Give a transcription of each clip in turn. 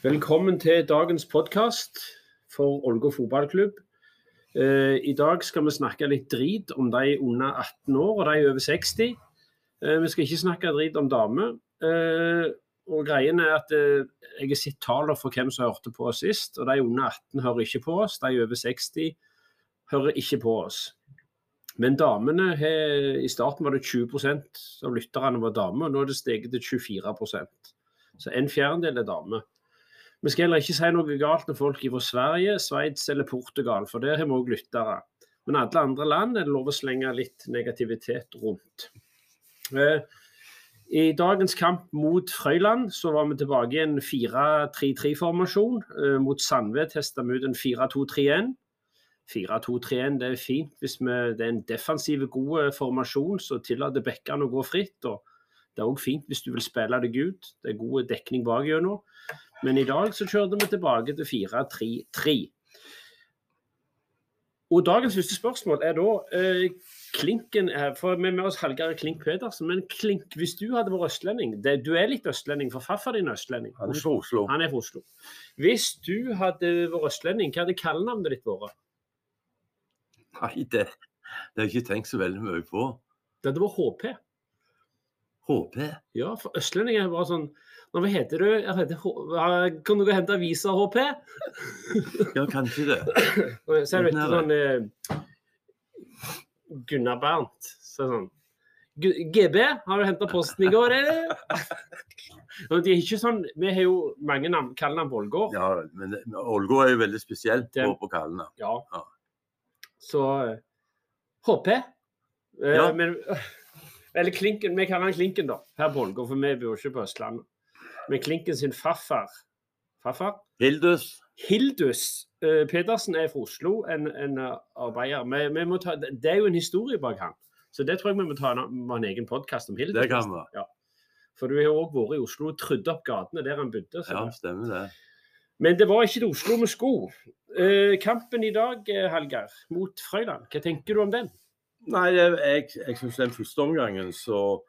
Velkommen til dagens podkast for Ålgård fotballklubb. Eh, I dag skal vi snakke litt drit om de under 18 år og de over 60. Eh, vi skal ikke snakke drit om damer. Eh, og greien er at eh, Jeg har sett tallene for hvem som hørte på oss sist. og De under 18 hører ikke på oss. De over 60 hører ikke på oss. Men damene har, I starten var det 20% av lytterne var damer, og nå er det steget til 24% Så en fjerdedel er damer. Vi skal heller ikke si noe galt med folk fra Sverige, Sveits eller Portugal, for der har vi òg lyttere. Men alle andre land er det lov å slenge litt negativitet rundt. Eh, I dagens kamp mot Frøyland så var vi tilbake i en 4-3-3-formasjon. Eh, mot Sandved testa vi ut en 4-2-3-1. 4-2-3-1 det er fint hvis vi, det er en defensiv, god formasjon som tillater bekkene å gå fritt. og Det er òg fint hvis du vil spille deg ut. Det er god dekning bak gjennom. Men i dag så kjørte vi tilbake til 4-3-3. Og dagens første spørsmål er da eh, Klinken er, for Vi er med oss Hallgeir Klink Pedersen, men Klink, hvis du hadde vært østlending det, Du er litt østlending, for farfar din er østlending. Han er fra Oslo. Han er fra Oslo. Hvis du hadde vært østlending, hva hadde kallenavnet ditt vært? Nei, det, det har jeg ikke tenkt så veldig mye på. Det hadde vært HP. HP. Ja, for østlendinger er bare sånn Nå, Hva heter du? Jeg heter kan du gå og hente avisa, HP? Ja, kanskje det. Så det Uten sånn eh, Gunnar Bernt. Så sånn GB, har du henta posten i går, eller? De er ikke sånn, Vi har jo mange navn, kallenavn på Ålgård. Ja, men Ålgård er jo veldig spesielt på, på kallenavn. Ja. Ja. Så eh, HP. Eh, Ja. Men, eller Klinken, vi kaller han Klinken, da, her på Ålgård, for vi bor ikke på Østlandet. Men Klinken sin farfar Farfar? Hildus. Hildus uh, Pedersen er fra Oslo, en, en eh, arbeider. Vi, vi må ta, det er jo en historie bak han. Så det tror jeg vi må ta en, må en egen podkast om Hildus. Det kan vi. Ja. For du har jo òg vært i Oslo og trydd opp gatene der han bodde. så Ja, stemmer det. Men det var ikke til Oslo vi skulle. Uh, kampen i dag, Hallgeir, mot Frøyland, hva tenker du om den? Nei, jeg, jeg, jeg syns den første omgangen så,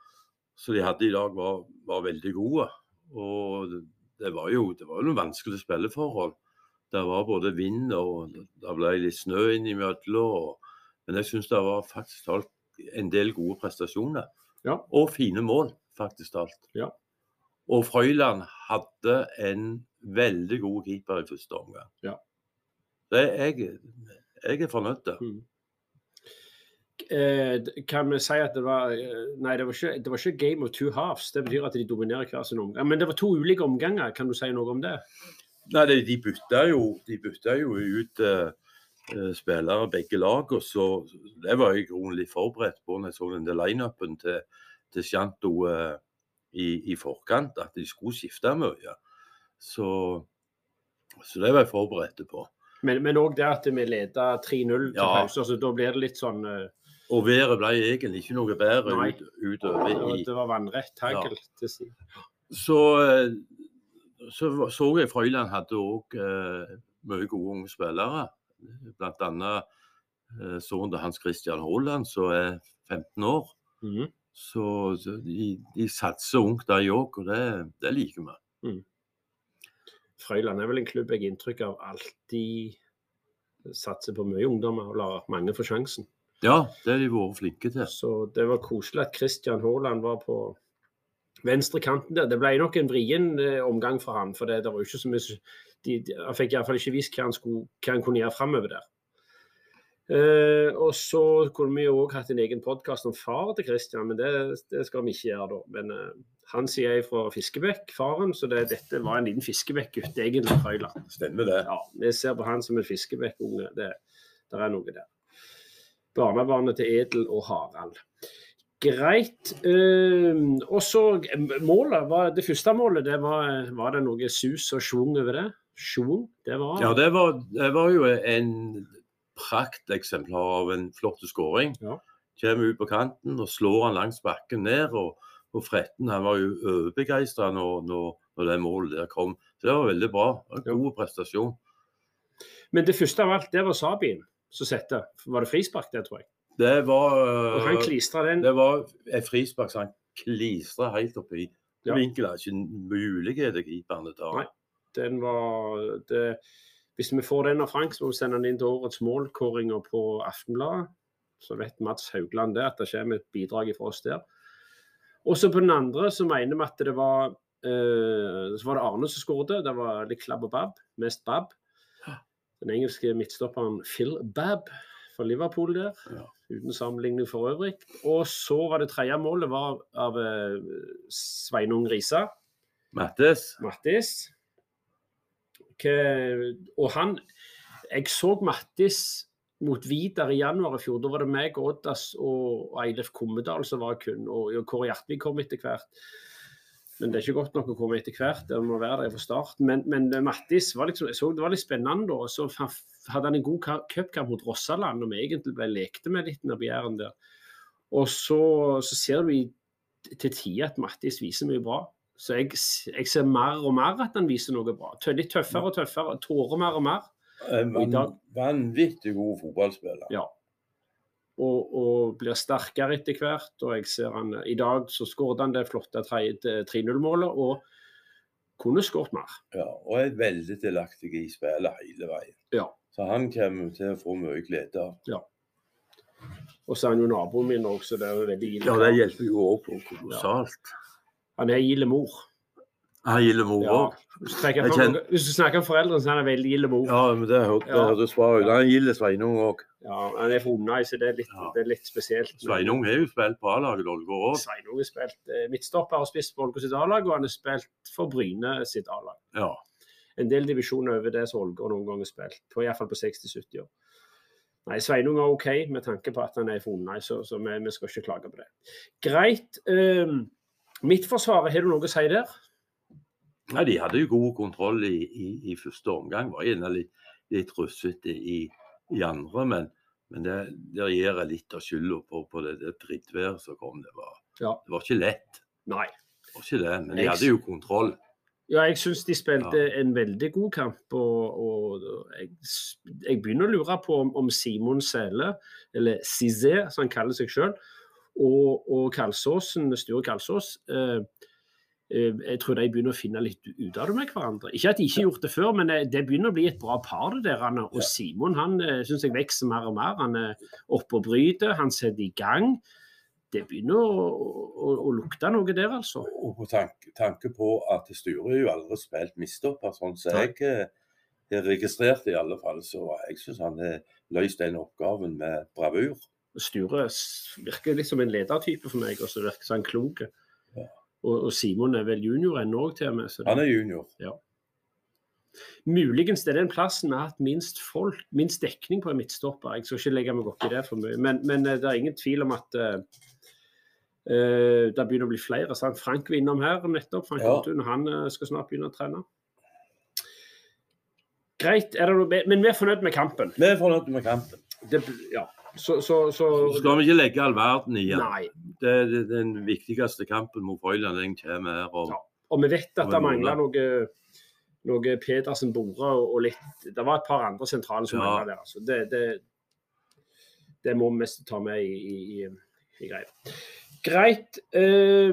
så de hadde i dag, var, var veldig gode. Og det, var jo det var jo noen vanskelige spilleforhold. Det var både vind og det ble litt snø innimellom. Men jeg syns det var faktisk talt en del gode prestasjoner. Ja. Og fine mål, faktisk talt. Ja. Og Frøyland hadde en veldig god keeper i første omgang. Ja. Det, jeg, jeg er fornøyd. Mm. Eh, kan vi si at det var eh, Nei, det var, ikke, det var ikke game of two halves. Det betyr at de dominerer hver sin omgang. Men det var to ulike omganger. Kan du si noe om det? Nei, de, de bytta jo, de bytta jo ut eh, eh, spillere begge lag, og så Det var jeg rolig forberedt på når jeg så den lineupen til, til Sjanto eh, i, i forkant, at de skulle skifte mye. Så, så det var jeg forberedt på. Men òg det at vi leda 3-0 til Ja. pause, så da blir det litt sånn eh, Og været ble egentlig ikke noe bedre ut, utover i Det var vannrett hagl til siden. Så, eh, så så jeg Frøyland hadde òg eh, mye gode unge spillere. Blant annet eh, sønnen til Hans Christian Haaland, som er 15 år. Mhm. Så, så de, de satser ungt, de òg, og det, det liker vi. Frøyland er vel en klubb jeg har inntrykk av alltid satser på mye ungdommer og lar mange få sjansen. Ja, det har de vært flinke til. Så det var koselig at Christian Haaland var på venstre kanten der. Det ble nok en vrien eh, omgang for han, for det, det var jo ikke så mye de, de, Han fikk iallfall ikke vist hva han, skulle, hva han kunne gjøre framover der. Eh, og så kunne vi jo òg hatt en egen podkast om far til Christian, men det, det skal vi ikke gjøre da. Men eh, han sier jeg fra Fiskebekk, faren, så det, dette var en liten Fiskebekk-gutt egentlig fra Høyland. Stemmer det. Ja, vi ser på han som en Fiskebekk-unge. Det, der er noe der. Barnebarnet til Edel og Harald. Greit. eh, og så målet, var, det første målet, det var, var det noe sus og schwung over det? Schwung? Det var Ja, det var, det var jo en prakteksemplar av en flott skåring. Ja. Kommer ut på kanten og slår han langs bakken ned. og og Fretten han var jo overbegeistra når, når, når det målet der kom. Så det var veldig bra. En god prestasjon. Men det første av alt, det var Sabien som sette. Var det frispark, det, tror jeg? Det var, Og han øh, klistra den. det var et frispark som han klistra helt oppi. Ja. Vinkelen Vinkel er ikke mulighet til han tar. Nei. Den var det, Hvis vi får den av Frank, så må vi sende den inn til årets målkåringer på Aftenbladet. Så vet Mats Haugland det, at det kommer et bidrag fra oss der. Også på den andre så mener vi at det var eh, Så var det Arne som skåret. Det var litt klabb og babb. Mest babb. Den engelske midtstopperen Phil Babb fra Liverpool der. Ja. Uten sammenligning for øvrig. Og så var det tredje målet var av eh, Sveinung Risa. Mattis. Mattis. Og han Jeg så Mattis mot Vidar i januar i fjor. Da var det meg, Oddas og Eilif Kommedal som var kun. Og Kåre Hjertvig kom etter hvert. Men det er ikke godt nok å komme etter hvert. Det må være der fra start. Men, men Mattis var liksom, jeg så det var litt spennende da. og Så hadde han en god ka- cupkamp mot Rossaland, og vi egentlig ble lekte med litt nedi Jæren der. Og så, så ser du i, til tider at Mattis viser mye bra. Så jeg, jeg ser mer og mer at han viser noe bra. Litt tøffere og tøffere. Tårer mer og mer. En vanvittig god fotballspiller. Ja. Og, og blir sterkere etter hvert. Og jeg ser han I dag så skåret han det flotte 3-0-målet og kunne skåret mer. Ja, og er veldig delaktig i spillet hele veien. Ja. Så han kommer til å få mye glede av. Og så er han jo naboen min òg, så det er jo veldig ille. Ja, det hjelper jo òg kolossalt. Han er ille mor. Han gilder mor Ja. kjenner- hvis du snakker om foreldrene, så er han veldig gild mor. Ja, men det hørte- det Ja. hørtes bra ut. Han gilder Sveinung òg. Ja, han er fra Undai, så det er litt, Ja. det er litt spesielt. Sveinung har jo spilt på A-laget Ålgård òg. Sveinung har spilt eh, midtstopper og spilt på Ålgård sitt A-lag, og han har spilt for Bryne sitt A-lag. Ja. En del divisjoner over det som Ålgård noen ganger har spilt, på, iallfall på 60-70 år. Nei, Sveinung er OK med tanke på at han er fra Undai, så, så vi, vi skal ikke klage på det. Greit. Um, Midtforsvaret, har du noe å si der? Nei, De hadde jo god kontroll i, i, i første omgang. Var gjerne litt, litt russete i, i andre, men, men det, der gir jeg litt av skylda på, på det, det drittværet som kom. Det var, Ja. det var ikke lett. Nei. Det var ikke det, men de hadde jo kontroll. Ja, jeg syns de spilte en veldig god kamp. Og, og jeg, jeg begynner å lure på om, om Simon Sele, eller Cizé, som han kaller seg sjøl, og, og Kalsåsen, Sture Kalsås eh, Jeg tror de begynner å finne litt ut av det med hverandre. Ikke at de ikke har gjort det før, men eh, det begynner å bli et bra par, det der. Og Simon han eh, syns jeg vokser mer og mer. Han er oppe og bryter, han setter i gang. Det begynner å, å, å lukte noe der, altså. Og på tanke, tanke på at Sture har jo aldri spilt mistopper, sånn som så jeg er registrert i alle fall. Så jeg syns han har løst den oppgaven med bravur. Sture virker litt som en ledertype for meg, og så virker han klok. Ja. Og, og Simon er vel junior ennå òg, til og med. Så Han er junior. muligens det er den plassen vi har hatt minst folk, minst dekning på en midtstopper. Jeg skal ikke legge meg opp i det for mye, men, men eh, det er ingen tvil om at uh, det begynner å bli flere. Sant? Frank var innom her nettopp. Frank Ja. Ottun, han skal snart begynne å trene. Greit, men vi er fornøyd med kampen. Vi er fornøyd med kampen. Det, ja. Så, så, så Så skal vi ikke legge all verden i den. Det er det- den viktigste kampen mot Frøyland den kommer her. Og, Ja. Og vi vet at det mangler noe, noe Pedersen Bore og, og litt Det var et par andre sentrale som Ja. mangla der. Altså. Det, det, det må vi ta med i, i, i, i greia. Greit. Eh,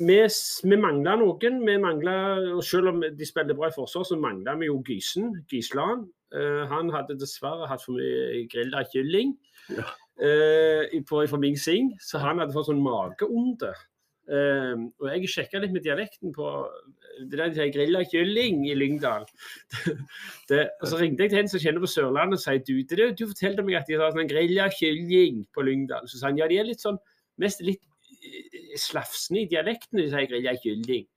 vi, vi mangla noen. Vi manglet, og Selv om de spiller bra i forsvar, så mangla vi jo Gysen. Gysland. Eh, han hadde dessverre hatt for mye grilla kylling Ja. eh, på, fra Ming Sing, så han hadde fått sånn mageonde. Um, og jeg sjekka litt med dialekten på det der de grilla kylling i Lyngdal. det, og så ringte jeg til en som kjenner på Sørlandet og sier du, det, du fortalte meg at de har sånn grilla kylling på Lyngdal. Så sa han ja, de er litt sånn mest litt eh, slafsende i dialekten når de sier grilla kylling.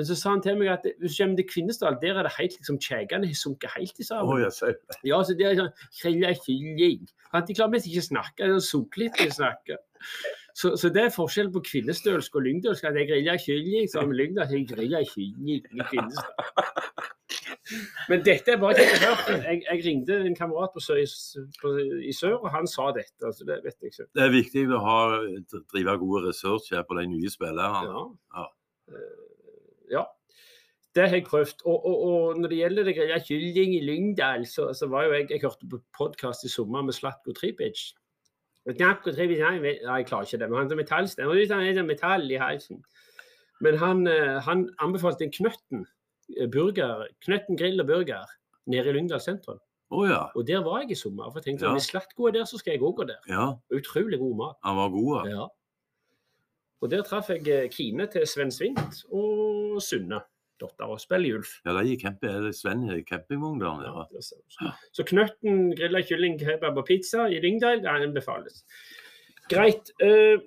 Men så sa han til meg at hvis du kommer til Kvinesdal, der er det helt liksom kjegene har sunket helt i sammen. Ser det. Ja, så det er sånn kylling. De klarer mest ikke å snakke, de sunker litt når de snakker. Så, så det er forskjell på kvinnestølsk og lyngdølsk. At jeg griller kylling, lyngdal så jeg griller kylling i Kvinesdal. Men dette er bare ikke jeg hørt. Jeg, jeg ringte en kamerat på, sø, på, i sør, og han sa dette. altså Det vet jeg ikke. Det er viktig å ha, drive gode ressurser på de nye spillerne. Ja. Ja. Ja. Det har jeg prøvd. Og, og, og når det gjelder det greia kylling i Lyngdal, så, så var jo jeg Jeg hørte på podkast i sommer med Slatko Tripic. Slatko Tripic, nei, jeg nei, jeg klarer ikke det, men han har metallstemme. Han har metall i halsen. Men han, eh, han anbefalte en knøtten eh, burger, Knøtten grill og burger nede i Lyngdal sentrum. Oh, ja. Og der var jeg i sommer. for jeg tenkte Ja. Hvis Slatko er der, så skal jeg òg gå der. Ja, Utrolig god mat. han var god. ja. Ja. Og der traff jeg eh, Kine til Sven Svint og Sunne, datter av Spell Ulf. Ja, camp, eller Sven i campingvogn der nede. det ser. Så Knøtten grilla kylling, kebab og pizza i Lyngdal det anbefales. Greit. Uh,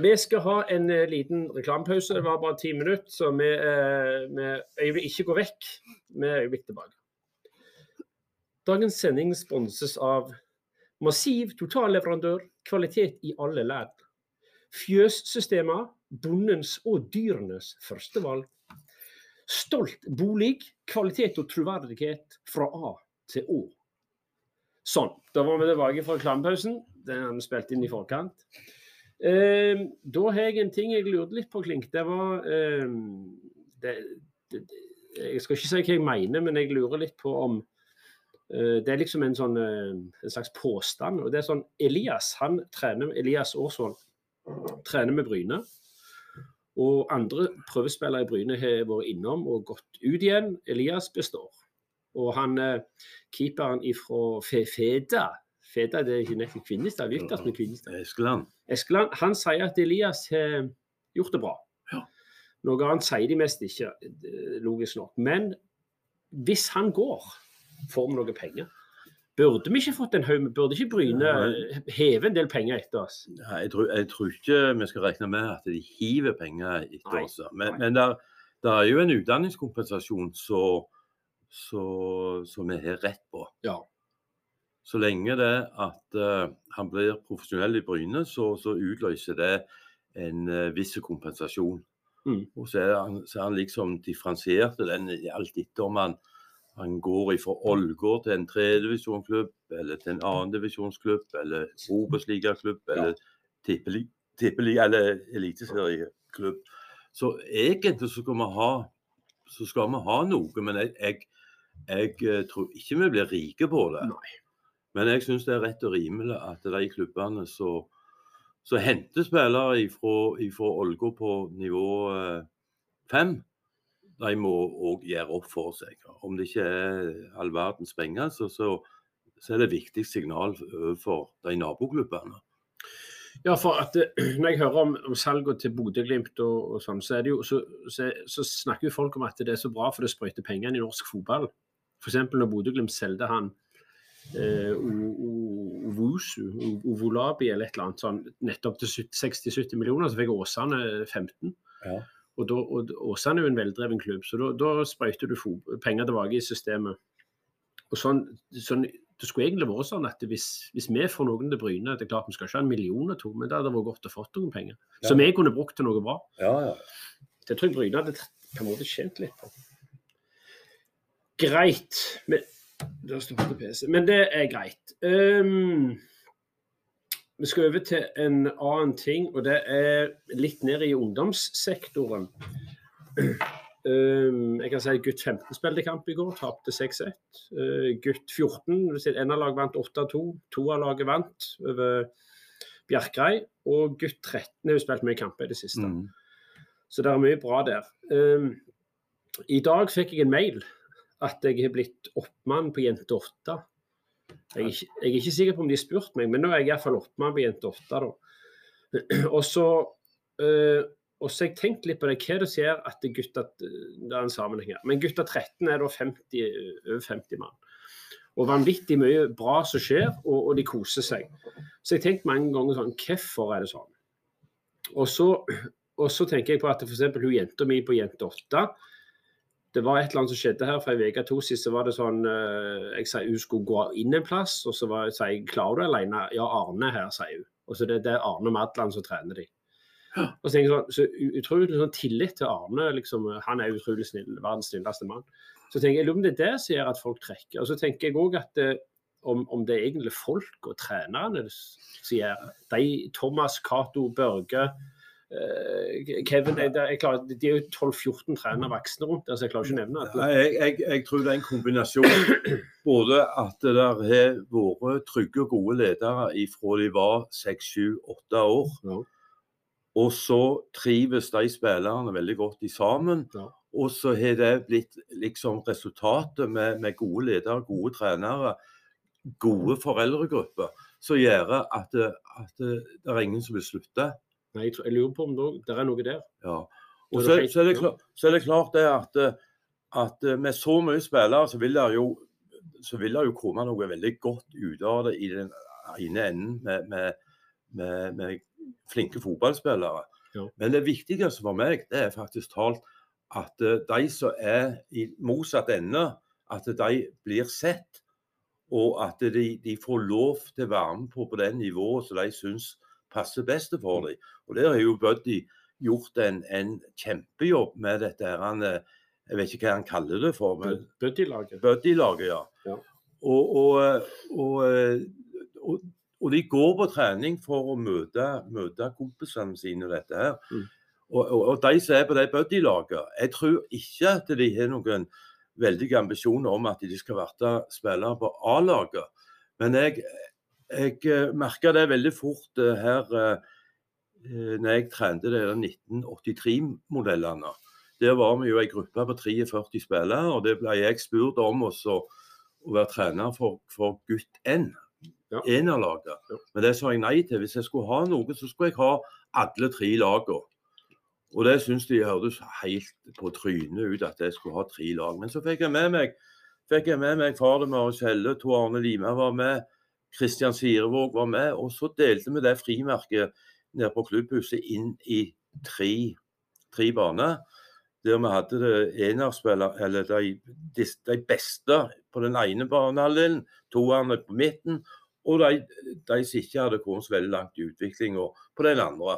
vi skal ha en eh, liten reklamepause. Det var bare ti minutter, så vi, uh, vi vil ikke gå vekk. Vi er øyeblikk tilbake. Dagens sending sponses av Massiv totalleverandør, kvalitet i alle ledd. Fjøssystemer, bondens og dyrenes førstevalg. Stolt bolig, kvalitet og troverdighet fra A til Å. Sånn. Da var vi tilbake fra reklamepausen. Den har vi spilt inn i forkant. Eh, da har jeg en ting jeg lurte litt på, Klink. Det var eh, det, det, Jeg skal ikke si hva jeg mener, men jeg lurer litt på om eh, Det er liksom en sånn eh, en slags påstand. og det er sånn Elias han trener, Elias Aarsvold trener med Bryne. Og andre prøvespillere i Bryne har vært innom og gått ut igjen. Elias består. Og han eh, keeperen ifra Feda Feda det er ikke nettopp Kvinnestad, Lykkes med Kvinnestad. Eskeland. Eskeland han sier at Elias har gjort det bra. Ja. Noe annet sier de mest ikke, eh, logisk nok. Men hvis han går, får vi noe penger. Burde vi ikke fått en haug Burde ikke Bryne heve en del penger etter oss? Nei, jeg, tror, jeg tror ikke vi skal regne med at de hiver penger etter Nei, oss. Men, men der er jo en utdanningskompensasjon som vi har rett på. Ja. Så lenge det at uh, han blir profesjonell i Bryne, så, så utløser det en uh, viss kompensasjon. Mm. Og så er, han, så er han liksom differensiert den alt etter om han, han går fra Ålgård til en tredjedivisjonsklubb, eller til en annendivisjonsklubb, eller Obos-ligaklubb, eller tippeli- tippeli- eller eliteserieklubb. Så egentlig så skal vi ha, så skal vi ha noe, men jeg, jeg, jeg eh, tror ikke vi blir rike på det. Nei. Men jeg syns det er rett og rimelig at de klubbene som så henter spillere fra Ålgård på nivå eh, fem, de må òg gjøre opp for seg. Om det ikke er all verdens penger, så, så, så er det et viktig signal overfor de naboklubbene. Ja, for at Når jeg hører om, om salgene til Bodø-Glimt, og, og sånn, så, jo, så, så, snakker jo folk om at det er så bra for det sprøyter pengene i norsk fotball. F.eks. når Bodø-Glimt solgte han eh, Ovolabi eller et eller annet sånn, nettopp til 60-70 millioner, så fikk Åsane 15. Ja. Og, da, og Åsane er jo en veldreven klubb, så da, da sprøyter du penger tilbake i systemet. Og sånn, sånn, Det skulle egentlig vært sånn at hvis, hvis vi får noen til Bryne Det er klart vi skal ikke ha en million og to, men det hadde vært godt å få noen penger. Ja. Som vi kunne brukt til noe bra. Ja, ja. Det tror jeg Bryne hadde på en måte tjent litt på. Greit. Men. Men det er greit. Ehm, vi skal over til en annen ting, og det er litt ned i ungdomssektoren. Ehm, jeg kan si gutt 15 spilte kamp i går, tapte 6-1. Eh, gutt 14, en av laget vant 8-2. To av laget vant over Bjerkreim. Og gutt 13 har spilt mye kamper i det siste. Mm. Så det er mye bra der. Um, I dag fikk jeg en mail at jeg har blitt oppmann på Jente 8. Jeg er, jeg er ikke sikker på om de har spurt meg, men nå er jeg iallfall oppe på Jente åtte. Og så øh, har jeg tenkt litt på det, hva det sier at det er gutta Det er en sammenheng her. Men gutta 13 er da 50, over 50 mann. Og vanvittig mye bra som skjer, og, og de koser seg. Så jeg har tenkt mange ganger sånn Hvorfor er det sånn? Og så og så tenker jeg på at f.eks. hun jenta mi på Jente 8 Det var et eller annet som skjedde her for en uke to siden. Så var det sånn eh, Jeg sa hun skulle gå inn en plass, og så var, sa jeg klarer du alene? Ja, Arne er her, sier hun. Og så det, det er Arne Madland som trener de. Og så tenker jeg sånn, så utrolig sånn tillit til Arne. liksom, Han er utrolig snill, verdens snilleste mann. Så tenker jeg, jeg lurer om det er det som gjør at folk trekker. Og så tenker jeg òg at eh, om, om det er egentlig folk og trenerne som gjør. De, Thomas, Cato, Børge Kevin jeg, jeg klarer, De er jo 12-14 trenere voksne rundt der, så jeg klarer ikke å nevne det. Jeg, jeg, tror det er en kombinasjon. Både at det der har vært trygge og gode ledere fra de var seks, sju, åtte år. Ja. Og så trives de spillerne veldig godt i sammen. Ja. Og så har det blitt liksom resultatet med, med gode ledere, gode trenere, gode foreldregrupper, som gjør at, at det er ingen som vil slutte. Nei, jeg, tror, jeg lurer på om det, det er noe der. Ja. Og så, så, er det klart, så er det klart det at, at med så mye spillere, så vil det jo, så vil det jo komme noe veldig godt ut av det i den ene enden med, med, med, med flinke fotballspillere. Ja. Men det viktigste for meg, det er faktisk talt at eh, de som er i motsatt ende, at de blir sett. Og at de, de får lov til å være med på, på det nivået som de syns passer best for dem. Og Der har jo Buddy gjort en, en kjempejobb med dette. her, han, eh, Jeg vet ikke hva han kaller det for. men Buddy-laget. Buddy-laget, ja. Ja. Og, og, og, eh, og, og de går på trening for å møte, møte kompisene sine, dette her. Mm. Og, og, og de som er på det Buddy-laget, jeg tror ikke at de har noen veldige ambisjoner om at de skal bli spillere på A-laget. Men jeg, jeg eh, merka det veldig fort eh, her eh, når jeg trente de der 1983-modellene. Der var vi jo ei gruppe på 43 spillere, og det ble jeg spurt om også å være trener for, for gutt N. Ja. Enerlaget. Ja. Men det sa jeg nei til. Hvis jeg skulle ha noe, så skulle jeg ha alle tre lagene. Og det syns de hørtes helt på trynet ut at jeg skulle ha tre lag. Men så fikk jeg med meg fikk jeg med meg far Marius Helle, Tor Arne Lima var med, Kristian Sirevåg var med. Og så delte vi det frimerket nede på klubbhuset inn i tre, tre baner. Der vi hadde det enerspiller, eller de, de, de beste på den ene banehalvdelen, toerne på midten, og de, de som ikke hadde kommet så veldig langt i utviklinga på den andre.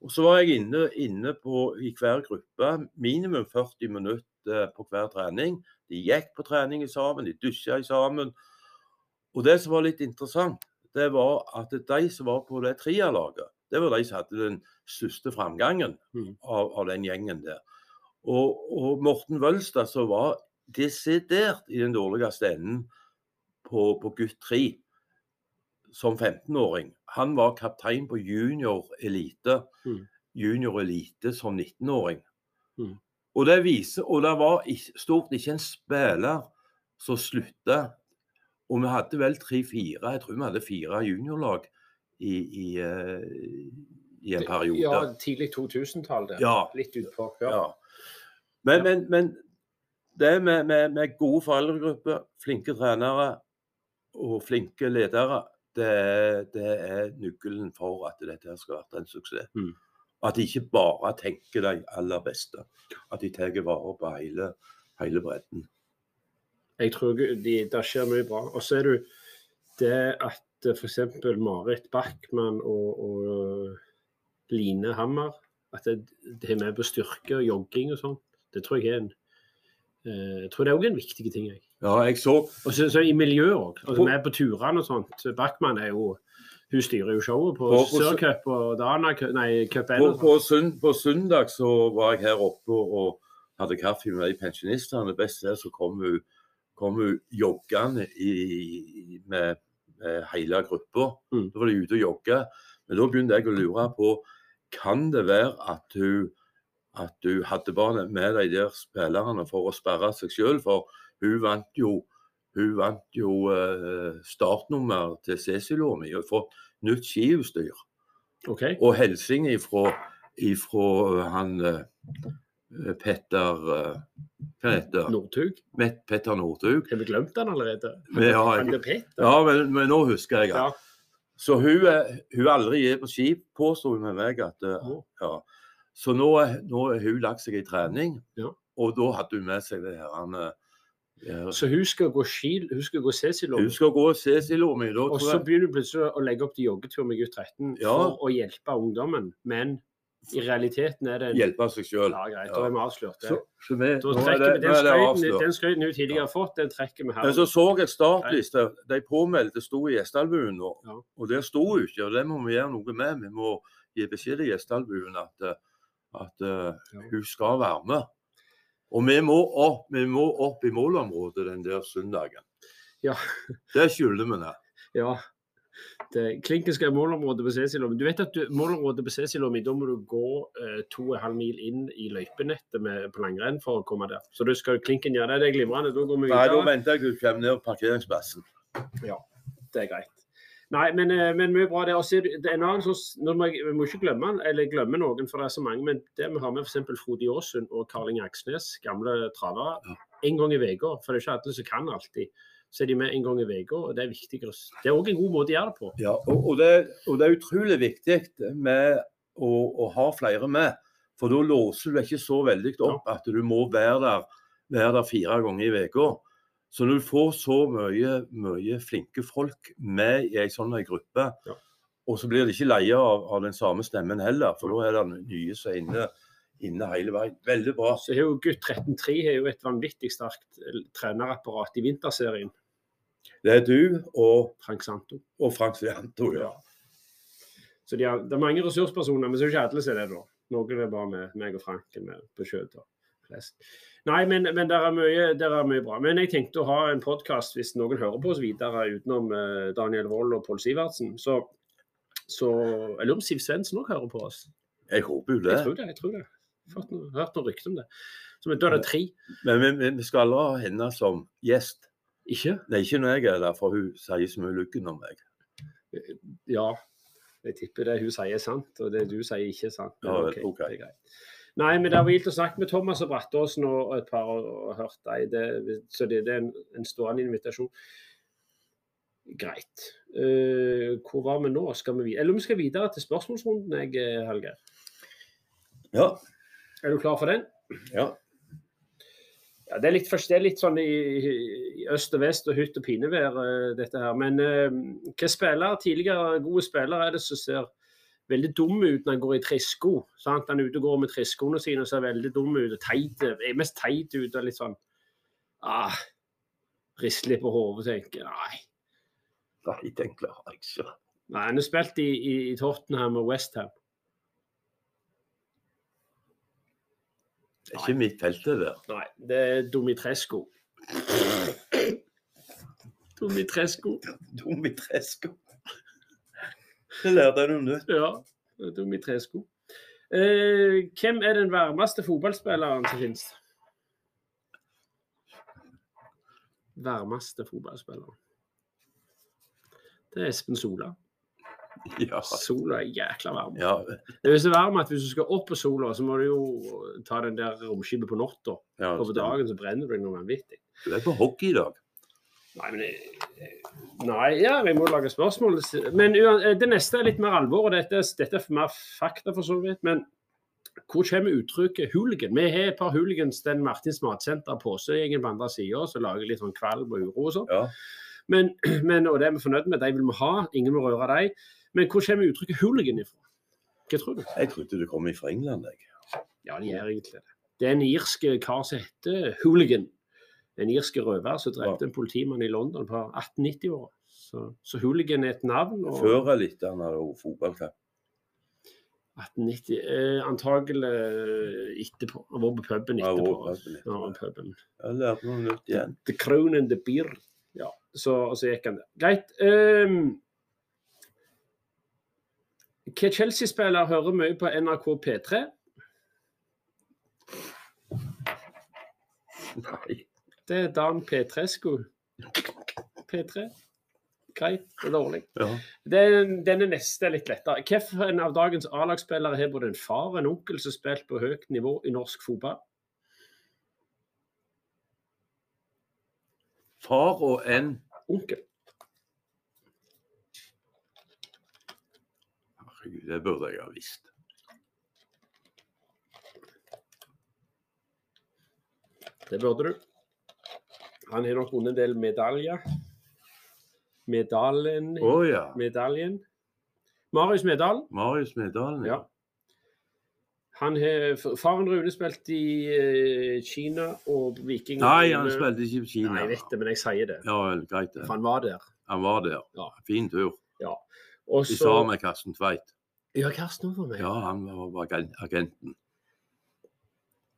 Og Så var jeg inne, inne på, i hver gruppe minimum 40 minutter på hver trening. De gikk på trening sammen, de dusja sammen. Og det som var litt interessant, det var at de som var på det trialaget, det var de som hadde den største framgangen Mm. av, av den gjengen der. Og, og Morten Wølstad, som var desidert i den dårligste enden på, på gutt 3 som 15-åring, han var kaptein på junior elite. Mm. Junior elite som 19-åring. Mm. Og det viser, og det var stort ikke en spiller som slutta. Og vi hadde vel tre-fire, jeg tror vi hadde fire juniorlag i, i, eh, i en periode. Ja, tidlig 2000-tall. det. Ja. Litt utpå. Ja. Ja. Men, men, men det med, med, med gode foreldregrupper, flinke trenere og flinke ledere, det, det er nøkkelen for at dette skal være en suksess. Mm. At de ikke bare tenker de aller beste. At de tar vare på hele, hele bredden. Jeg tror de, det skjer mye bra. Og så er det det at f.eks. Marit Backman og, og Line Hammer At det, det er med på styrke og jogging og sånn. Det tror jeg er en eh, Jeg tror det er òg en viktig ting. Jeg. Ja, jeg så Og så, så i miljøet òg. Altså, vi er på turene og sånt. Backman er jo Hun styrer jo showet på, På- på- Sørcup og Dana Nei, Cup 1. på, på søndag så var jeg her oppe og hadde kaffe med de pensjonistene. Best der så kom hun, kom hun joggende i, med, med hele gruppa. Mm. Da var de ute og jogga. Men da begynte jeg å lure på kan det være at hun, at hun hadde bare med de der spillerne for å sperre seg sjøl. For hun vant jo, hun vant jo eh, startnummer til Cecilormi og fått nytt skiutstyr. Okay. Og hilsing ifra, ifra han eh, Petter eh, Hva heter han? Northug. Petter Northug. Har vi glemt han allerede? Ja, Han jeg- Ja, men, men nå husker jeg Ja. det. Så hun, hun aldri er på skip, påsto hun med meg. at eh, ja. Så nå, nå har hun lagt seg i trening, Ja. og da hadde hun med seg det her han, eh, ja. Så hun skal gå skil, hun skal gå Cecil Hun skal gå og i Silomi. Og så begynner du plutselig å legge opp til joggetur med gutt 13 Ja. for å hjelpe ungdommen. Men i realiteten er det en hjelpe seg sjøl. Ja, greit, da er vi avslørt. Det. Så, så vi, Da er trekker det, vi den skøyten, den skryten hun tidligere har fått, den trekker vi her. Men så så jeg startlista. De påmeldte sto i gjestalbuen nå. Ja. Og der sto hun ikke, og det må vi gjøre noe med. Vi må gi beskjed til gjestalbuen at, eh, at Ja. hun skal være med. Og vi må opp, vi må opp i målområdet den der søndagen. Ja. Det skylder vi henne. Ja. Det, Klinken skal i målområdet på Cæsarlommen. Du vet at du, målområdet på Cæsarlommen, da må du gå eh, to og en halv mil inn i løypenettet med, på langrenn for å komme der. Så du skal Klinken gjøre det. Det er glimrende. Da går vi Nei, da videre. venter jeg til du kommer ned parkeringsplassen. Ja, Det er greit. Nei, men, eh, men mye bra det. Også, det det er en annen sånn, nå må jeg, Vi må ikke glemme, eller glemme noen, for det er så mange. Men det vi har med f.eks. Frode Aasund og Karling Aksnes, gamle travere, Ja. en gang i uka. For det er ikke alle som kan alltid. Så er de med en gang i uka, og det er viktig. Det er òg en god måte å gjøre det på. Ja, og, og, det, og det er utrolig viktig med å, å ha flere med. For da låser du ikke så veldig opp at du må være der, være der fire ganger i uka. Så når du får så mye, mye flinke folk med i ei sånn gruppe, Ja. og så blir de ikke leie av, av den samme stemmen heller, for da er det nye som er inne, inne hele veien. Veldig bra. Så har jo Gutt 13-3 har jo et vanvittig sterkt trenerapparat i vinterserien. Det er du og, Frank Santo. og Frank Santo, ja. Så de har, det er mange ressurspersoner, men så er det ikke alle som er det, da. Noen er bare med meg og Frank med på kjøtt. Nei, men, men det er, er mye bra. Men jeg tenkte å ha en podkast hvis noen hører på oss videre utenom eh, Daniel Wold og Pål Sivertsen. Så, så Jeg lurer på om Siv Svendsen òg hører på oss. Jeg håper jo det. Jeg tror det. jeg tror det. Fått noe, hørt noen rykter om det. Så da er det tre. Men vi, men vi skal aldri ha henne som gjest. Ikke? Nei, ikke når jeg er der, for hun sier så mye luggen om meg. Ja. Jeg tipper det hun sier er sant, og det du sier ikke er sant. Men Ja, okay. ok. det er. Nei, men det har vært å snakke med Thomas og Brattåsen og et par og, og hørt. Det, så det, det er en, en stående invitasjon. Greit. Uh, hvor var vi nå? Skal vi, eller vi skal videre til spørsmålsrunden, jeg, eh, Helge. Ja. Er du klar for den? ja. Ja, det er litt, det er litt sånn i, i øst og vest og hytt og pinevær, eh, dette her. Men eh, hva spillere, tidligere gode spillere er det som ser veldig dumme ut når han går i tresko? Sant? Han er ute og går med treskoene sine og ser veldig dum ut. og teit, er mest teit ut og litt sånn ah, Rister litt på hodet tenker nei. Nei, den klarer jeg ikke. nei. Han har spilt i, i, i Tottenham og Westham. Det er ikke mitt felt, det der. Nei, det er Domitresco. Domitresco. Domitresco. Det lærte jeg noe nytt. Ja, Domitresco. Eh, hvem er den varmeste fotballspilleren som finnes? Varmeste fotballspilleren. Det er Espen Sola. Ja. Sola er jækla varm. ja. Det er så varm at hvis du skal opp på sola, så må du jo ta den der romskipet på natta. ja Og på dagen så brenner du deg noe vanvittig. Du er på hockey i dag. Nei, men Nei, ja, vi må lage spørsmål. Men eh, det neste er litt mer alvor, og dette, dette er mer fakta, for så vidt. Men hvor kommer uttrykket hooligan? Vi har et par hooligans, den Martins Matsenter, Påsegjengen på andre sida, som lager litt sånn kvalm og uro og sånn. Ja. Men, men, og det er vi fornøyd med, de vil vi ha. Ingen må røre dem. Men hvor kommer uttrykket hooligan ifra? Hva tror du? Jeg trodde du kom fra England, jeg. Ja, det gjør egentlig det. Det er en irsk kar som heter hooligan. En irsk røver som drepte en politimann i London på 1890-åra. Så, så hooligan er et navn. Og Før eller etter han hadde vært fotballkamp. 1890 eh, Antagelig etterpå. Han var på puben etterpå. Ja, puben. Ja, lærte noe nytt igjen. The Crown and the Beer. Ja, så, så gikk han der. Greit. Um, hva Chelsea-spiller hører mye på NRK P3? Nei. Det er Dan Petrescu. P3. Greit, det er dårlig. Ja. Den, denne neste er litt lettere. Hvilken av dagens A-lagsspillere har både en far og en onkel som spilt på høyt nivå i norsk fotball? Far og en Onkel. Det burde jeg ha visst. Det burde du. Han har nok vunnet en del medaljer. Medaljen oh, ja. Medaljen. Marius Medal. Marius Medalen. Ja. Han har, Faren Rune spilte i eh, Kina og Viking. Nei, han spilte ikke i Kina. Nei, jeg vet det, men jeg sier det. Ja greit det. For han var der. Han var der. Ja. Fin tur. Og I sammen med Karsten Tveit. Ja, Karsten var med. Ja, han var agenten.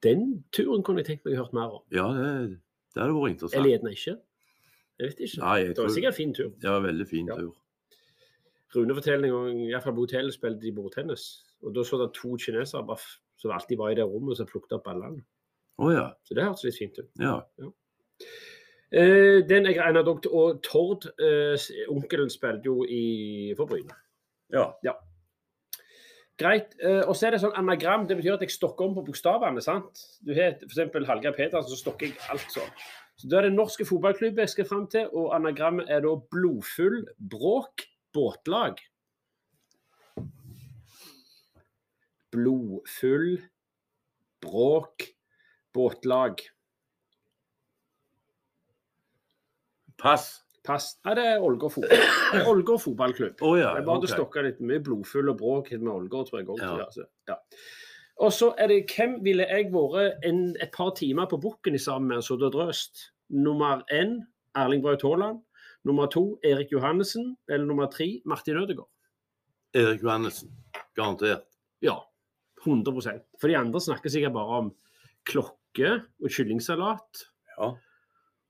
Den turen kunne jeg tenkt meg å hørt mer om. Ja, det, det hadde vært interessant. Eller gjerne ikke. Jeg vet ikke. Nei, jeg Det var tror sikkert en fin tur. en veldig fin Ja. tur. Rune forteller en gang, iallfall på hotellet spilte de bordtennis. Og da så det to kinesere som alltid var i det rommet som plukket opp ballene. Å ja. Så det hørtes litt fint ut. ja. Eh, den er regner dere og Tord, eh, onkelen, spilte jo i for Bryne. Ja. Greit. Eh, og så er det sånn anagram. Det betyr at jeg stokker om på bokstavene. sant? Du har f.eks. Hallgeir Petersen, så stokker jeg alt sånn. Så Da er det norske fotballklubb jeg skal fram til, og anagrammet er da blodfull bråk båtlag. Blodfull bråk båtlag. Pass. Pass. Nei, det er Ålgård fotball. Ålgård fotballklubb. Oh, ja. Bare okay. å stokke litt mye blodfull og bråk med Ålgård, tror jeg òg. Ja. Altså. Ja. Og så er det hvem ville jeg vært en, et par timer på bukken i sammen med så det drøst? Nummer én Erling Braut Haaland. Nummer to Erik Johannessen. Eller nummer tre Martin Ødegaard. Erik Johannessen. Garantert. Ja, 100% For de andre snakker sikkert bare om klokke og kyllingsalat Ja.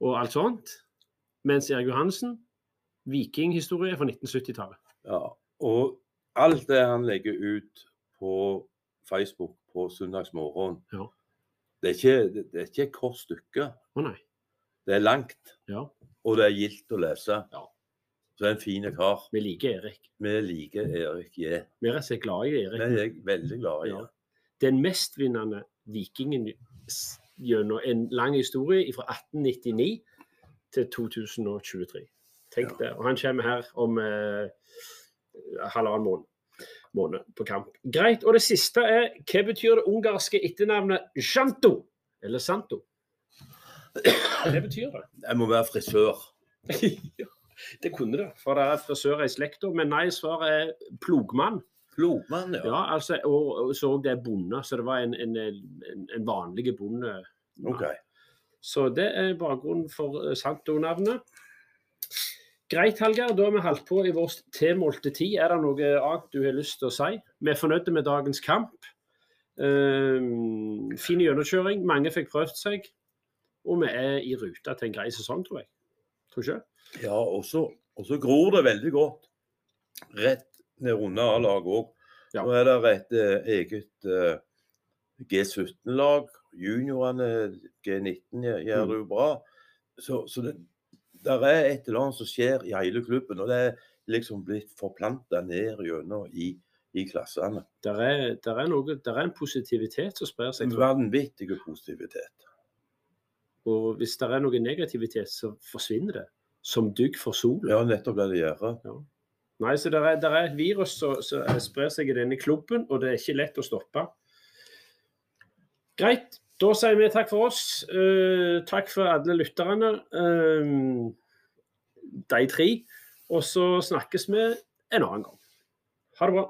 og alt sånt. Mens Erik Johansen, vikinghistorie fra 1970-tallet. ja. Og alt det han legger ut på Facebook på søndagsmorgen, Ja. det, er ikke, det, er ikke et kort stykke. Å nei. Det er langt, Ja, og det er gildt å lese. Ja. Så det er en fin kar. vi liker Erik. Vi liker Erik J. Vi er rett og slett glad i Erik. Erik. er veldig glad i. Ja. Den mestvinnende vikingen gjennom en lang historie fra 1899 til 2023. Tenk Ja. det. Og han kommer her om eh, halvannen måned, måned på kamp. Greit. Og det siste er hva betyr det ungarske etternavnet Janto? Eller Santo? Hva betyr det? Jeg må være frisør. Det kunne det, for det er frisører i slekta. Men nei, svaret er plogmann. Plogmann, ja. Ja, altså, og, og så det er bonde, så det var en, en, en, vanlig bonde. OK. Så det er bakgrunnen for eh, Santo-navnet. Greit, Hallgeir. Da har vi holdt på i vår tilmålte tid. Er det noe annet du har lyst til å si? Vi er fornøyde med dagens kamp. Um, fin gjennomkjøring. Mange fikk prøvd seg. Og vi er i rute til en grei sesong, tror jeg. Tror ikke? Ja, og så gror det veldig godt rett ned under A-laget òg. Ja. Nå er det et eh, eget eh, G17-lag. Juniorene, G19, gjør Mm. det jo bra. Så, så det der er et eller annet som skjer i hele klubben. Og det er liksom blitt forplanta ned gjennom i, i klassene. Der er, der, er noe, der er en positivitet som sprer seg. En vanvittig positivitet. Og hvis det er noe negativitet, så forsvinner det. Som dugg for solen. Ja, nettopp det det gjør. Nei, så det er, er et virus som som sprer seg i denne klubben, og det er ikke lett å stoppe. Greit. Da sier vi takk for oss. Uh, takk for alle lytterne. uh, de tre. Og så snakkes vi en annen gang. Ha det bra.